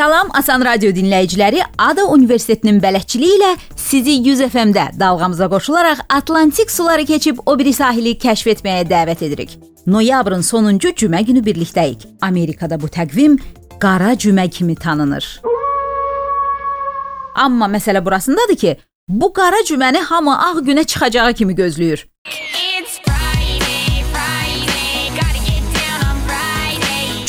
Salam Asan Radio dinləyiciləri, Ada Universitetinin bələdçiliyi ilə sizi 100 FM-də dalğamıza qoşularaq Atlantik suları keçib o biri sahili kəşf etməyə dəvət edirik. Noyabrın sonuncu cümə günü birlikdəyik. Amerikada bu təqvim qara cümə kimi tanınır. Amma məsələ burasındadır ki, bu qara cüməni hamı ağ günə çıxacağı kimi gözləyir.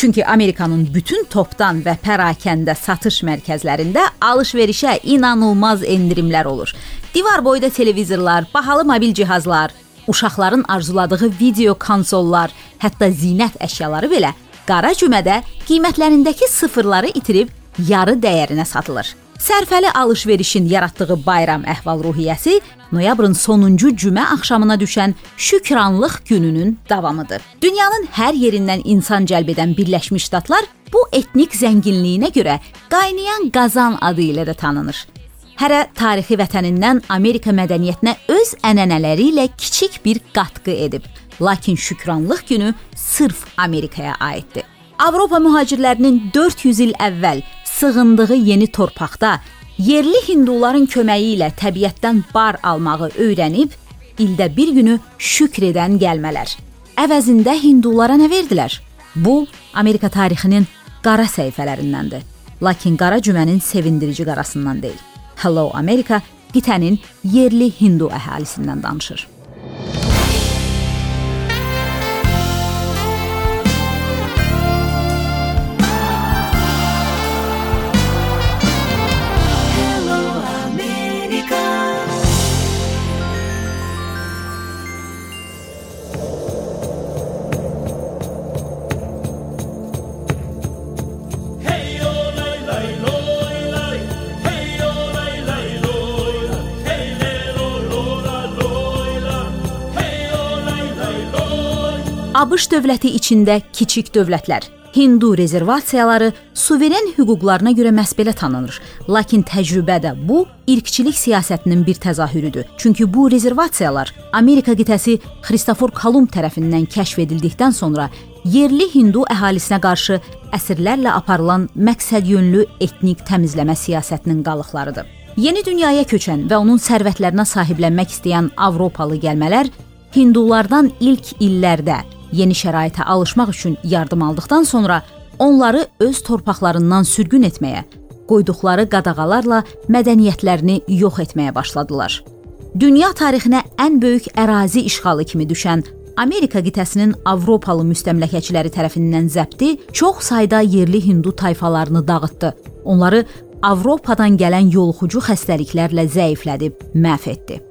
Çünki Amerikanın bütün topdan və pərakəndə satış mərkəzlərində alış-verişə inanılmaz endirimlər olur. Divar boyda televizorlar, bahalı mobil cihazlar, uşaqların arzuladığı video konsollar, hətta zinət əşyaları belə qara cümədə qiymətlərindəki sıfırları itirib yarı dəyərinə satılır. Sərfəli alış-verişin yaratdığı bayram əhval-ruhiyyəsi noyabrın sonuncu cümə axşamına düşən Şükranlıq gününün davamıdır. Dünyanın hər yerindən insan cəlb edən Birləşmiş Ştatlar bu etnik zənginliyinə görə qaynayan qazan adı ilə də tanınır. Hərə tarixi vətənindən Amerika mədəniyyətinə öz ənənələri ilə kiçik bir qatqı edib. Lakin Şükranlıq günü sırf Amerikaya aiddir. Avropa mühacirlərinin 400 il əvvəl sığındığı yeni torpaqda yerli hinduların köməyi ilə təbiətdən bar almağı öyrənib, ildə bir günü şükr edən gəlmələr. Əvəzində hindulara nə verdilər? Bu Amerika tarixinin qara səhifələrindəndir. Lakin qara cümənin sevindirici qarasından deyil. Hello America qitənin yerli hindu əhalisindən danışır. ABŞ dövləti içində kiçik dövlətlər, Hindu rezervasiyaları suveren hüquqlarına görə məhz belə tanınır. Lakin təcrübədə bu irqçilik siyasətinin bir təzahürüdür. Çünki bu rezervasiyalar Amerika qitəsi Xristofor Kolumb tərəfindən kəşf edildikdən sonra yerli Hindu əhalisinə qarşı əsrlərlə aparılan məqsədyönlü etnik təmizləmə siyasətinin qalıqlarıdır. Yeni dünyaya köçən və onun sərvətlərinə sahiblənmək istəyən Avropalı gəlmələr Hindulardan ilk illərdə yeni şəraitə alışmaq üçün yardım aldıqdan sonra onları öz torpaqlarından sürgün etməyə, qoyduqları qadağalarla mədəniyyətlərini yox etməyə başladılar. Dünya tarixinə ən böyük ərazi işğalı kimi düşən Amerika qitəsinin Avropalı müstəmləkəçiləri tərəfindən zəbti çox sayda yerli hindu tayfalarını dağıtdı. Onları Avropadan gələn yoluxucu xəstəliklərlə zəiflədib məhv etdi.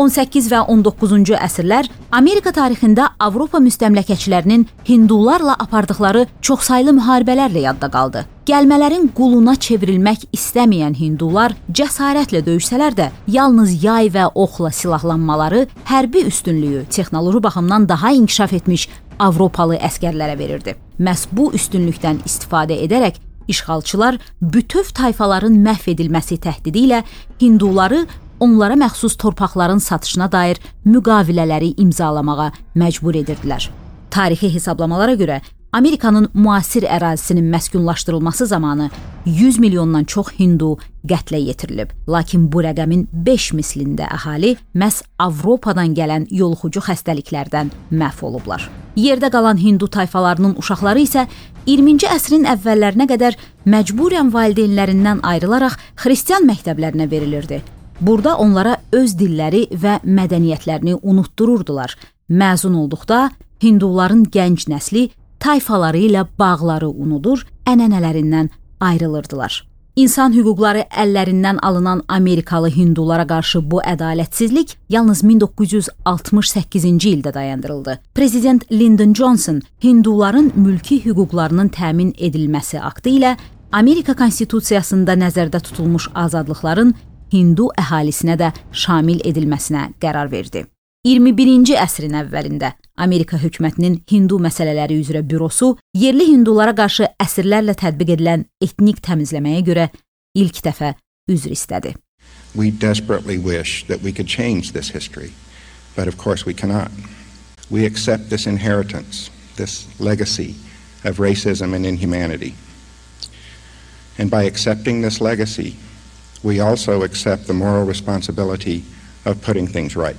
18 və 19-cu əsrlər Amerika tarixində Avropa müstəmləkəçilərinin hindularla apardıqları çoxsaylı müharibələrlə yadda qaldı. Gəlmələrin quluna çevrilmək istəməyən hindular cəsarətlə döyüşsələr də, yalnız yay və oxla silahlanmaları hərbi üstünlüyü texnoloji baxımdan daha inkişaf etmiş Avropalı əskərlərə verirdi. Məs bu üstünlükdən istifadə edərək işğalçılar bütöv tayfaların məhv edilməsi təhdidi ilə hinduları onlara məxsus torpaqların satışına dair müqavilələri imzalamağa məcbur edirdilər. Tarixi hesablamalara görə Amerikanın müasir ərazisinin məskunlaşdırılması zamanı 100 milyondan çox hindu qətlə yetirilib. Lakin bu rəqəmin 5 mislində əhali məhz Avropadan gələn yoluxucu xəstəliklərdən məhv olublar. Yerdə qalan hindu tayfalarının uşaqları isə 20-ci əsrin əvvəllərinə qədər məcburən valideynlərindən ayrılaraq xristian məktəblərinə verilirdi. Burada onlara öz dilləri və mədəniyyətlərini unutdururdular. Məzun olduqda hinduların gənc nəsli tayfaları ilə bağları unudur, ənənələrindən ayrılırdılar. İnsan hüquqları əllərindən alınan Amerikalı hindulara qarşı bu ədalətsizlik yalnız 1968-ci ildə dayandırıldı. Prezident Lyndon Johnson hinduların mülki hüquqlarının təmin edilməsi aktı ilə Amerika konstitusiyasında nəzərdə tutulmuş azadlıqların Hindu əhalisinə də şamil edilməsinə qərar verdi. 21-ci əsrin əvvəlində Amerika hökumətinin Hindu məsələləri üzrə bürosu yerli hindulara qarşı əsrlərlə tətbiq edilən etnik təmizləməyə görə ilk dəfə üzr istədi. We desperately wish that we could change this history, but of course we cannot. we accept this inheritance, this legacy of racism and inhumanity. And by accepting this legacy, we also accept the moral responsibility of putting things right.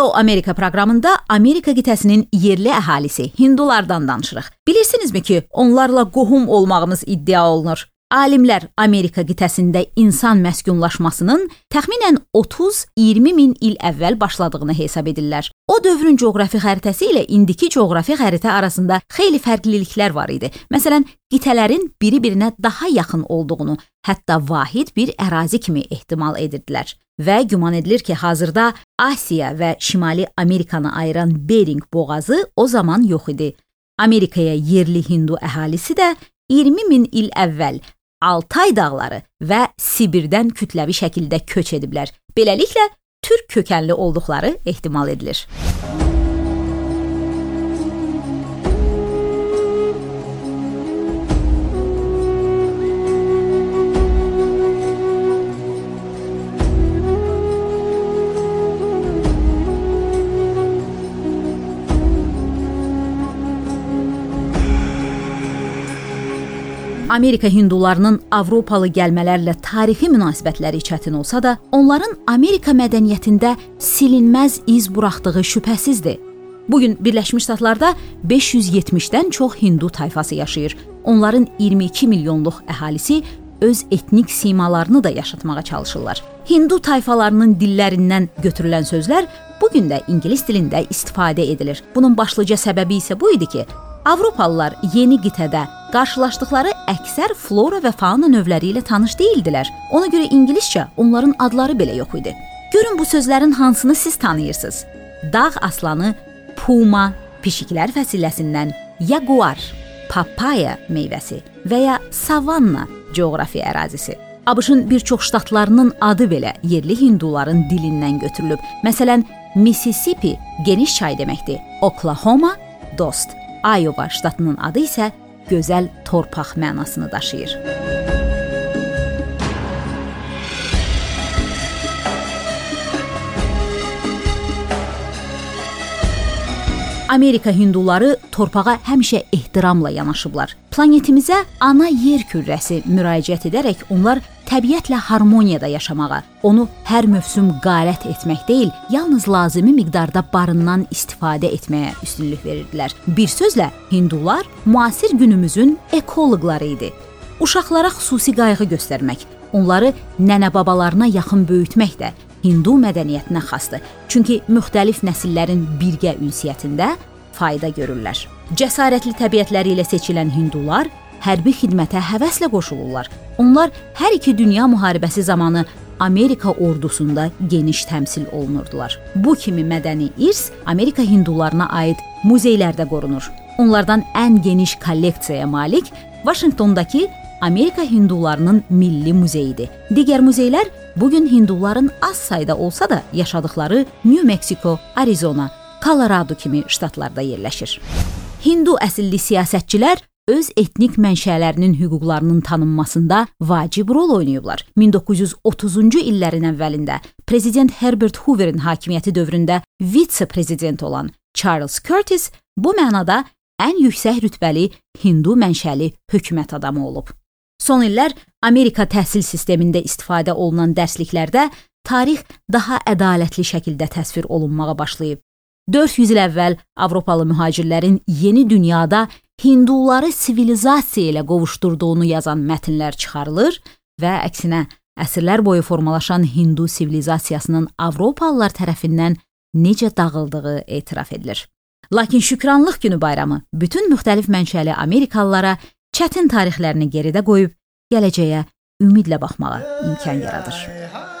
Hello Amerika proqramında Amerika qitəsinin yerli əhalisi hindulardan danışırıq. Bilirsinizmi ki, onlarla qohum olmağımız iddia olunur. Alimlər Amerika qitəsində insan məskunlaşmasının təxminən 30-20 min il əvvəl başladığını hesab edirlər. O dövrün coğrafi xəritəsi ilə indiki coğrafi xəritə arasında xeyli fərqliliklər var idi. Məsələn, qitələrin biri-birinə daha yaxın olduğunu, hətta vahid bir ərazi kimi ehtimal edirdilər və güman edilir ki, hazırda Asiya və Şimali Amerikanı ayıran Bering boğazı o zaman yox idi. Amerikaya yerli Hindu əhalisi də 20 min il əvvəl Altay dağları və Sibirdən kütləvi şəkildə köç ediblər. Beləliklə türk kökənli olduqları ehtimal edilir. Amerika hindularının Avropalı gəlmələrlə tarixi münasibətləri çətin olsa da, onların Amerika mədəniyyətində silinməz iz buraxdığı şübhəsizdir. Bu gün Birləşmiş Ştatlarda 570-dən çox hindu tayfası yaşayır. Onların 22 milyonluq əhalisi öz etnik simalarını da yaşatmağa çalışırlar. Hindu tayfalarının dillərindən götürülən sözlər bu gün də ingilis dilində istifadə edilir. Bunun başlıca səbəbi isə bu idi ki, Avropalılar yeni qitədə qarşılaşdıkları əksər flora və fauna növləri ilə tanış deyildilər. Ona görə ingiliscə onların adları belə yox idi. Görün bu sözlərin hansını siz tanıyırsınız? Dağ aslanı puma, pişiklər fəsilləsindən yaguar, papaya meyvəsi və ya savanna coğrafi ərazisi. ABŞ-ın bir çox ştatlarının adı belə yerli hinduların dilindən götürülüb. Məsələn, Mississippi geniş çay deməkdir. Oklahoma dost. Iowa ştatının adı isə gözəl torpaq mənasını daşıyır. Amerika hinduları torpağa həmişə ehtiramla yanaşıblar. Planetimizə ana yer kürrəsi müraciət edərək onlar təbiətlə harmoniyada yaşamağa, onu hər mövsüm qarət etmək deyil, yalnız lazımi miqdarda barından istifadə etməyə üstünlük verirdilər. Bir sözlə, hindular müasir günümüzün ekoloqları idi. Uşaqlara xüsusi qayğı göstərmək, onları nənə-babalarına yaxın böyütmək də Hindu mədəniyyətinə xasdır. Çünki müxtəlif nəsillərin birgə ünsiyyətində fayda görürlər. Cəsarətli təbiətləri ilə seçilən hindular hərbi xidmətə həvəslə qoşulurlar. Onlar hər iki dünya müharibəsi zamanı Amerika ordusunda geniş təmsil olunurdular. Bu kimi mədəni irs Amerika hindularına aid muzeylərdə qorunur. Onlardan ən geniş kolleksiyaya malik Vaşinqtondakı Amerika hindularının milli muzeyidir. Digər muzeylər bu gün hinduların az sayda olsa da yaşadıkları New Mexico, Arizona, Colorado kimi ştatlarda yerləşir. Hindu əsilli siyasətçilər öz etnik mənşələrinin hüquqlarının tanınmasında vacib rol oynayıblar. 1930-cu illərin əvvəlində prezident Herbert Hooverin hakimiyyəti dövründə vitse-prezident olan Charles Curtis bu mənada ən yüksək rütbəli Hindu mənşəli hökumət adamı olub. Son illər Amerika təhsil sistemində istifadə olunan dərsliklərdə tarix daha ədalətli şəkildə təsvir olunmağa başlayıb. 400 il əvvəl Avropalı mühacirlərin yeni dünyada hinduları sivilizasiya ilə qovuşdurduğunu yazan mətnlər çıxarılır və əksinə əsrlər boyu formalaşan Hindu sivilizasiyasının Avropalılar tərəfindən necə dağıldığı etiraf edilir. Lakin Şükranlıq günü bayramı bütün müxtəlif mənşəli Amerikalılara çətin tarixlərini geridə qoyub gələcəyə ümidlə baxmağa imkan yaradır.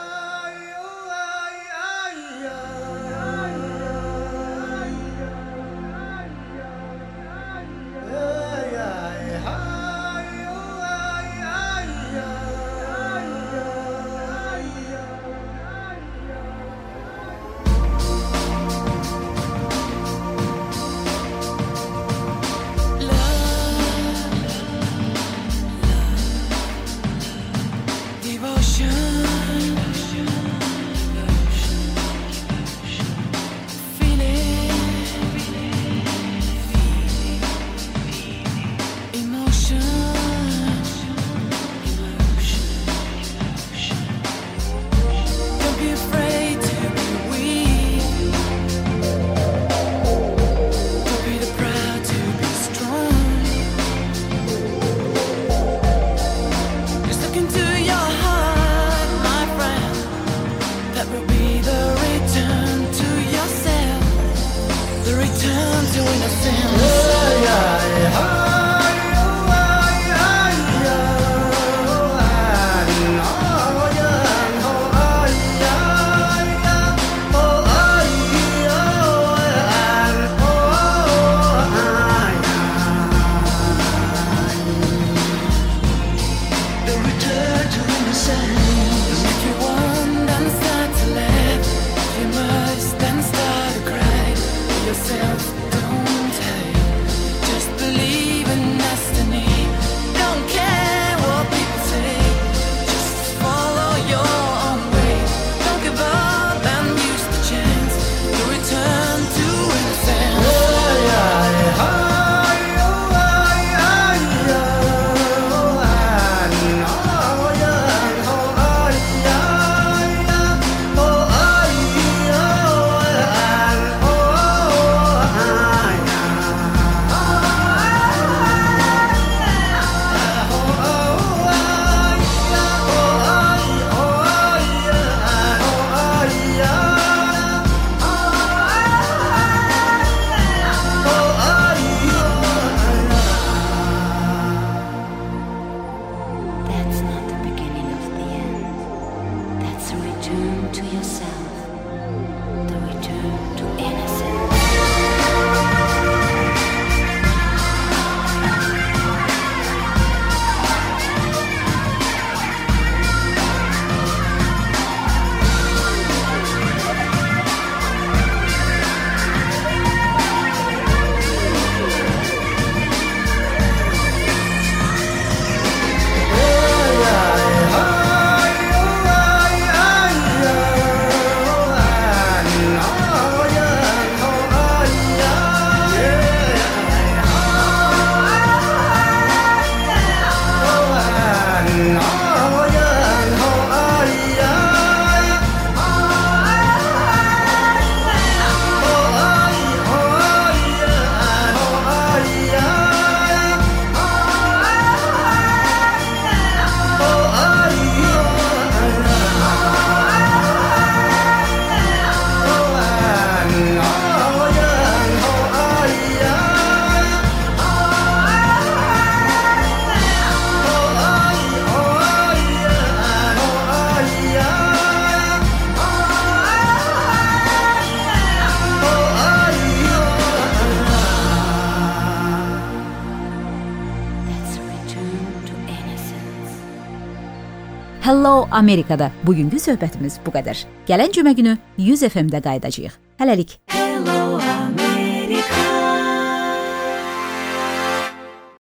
Hello Amerikada bugünkü söhbətimiz bu qədər. Gələn cümə günü 100 FM-də qayıdacağıq. Hələlik. Hello America.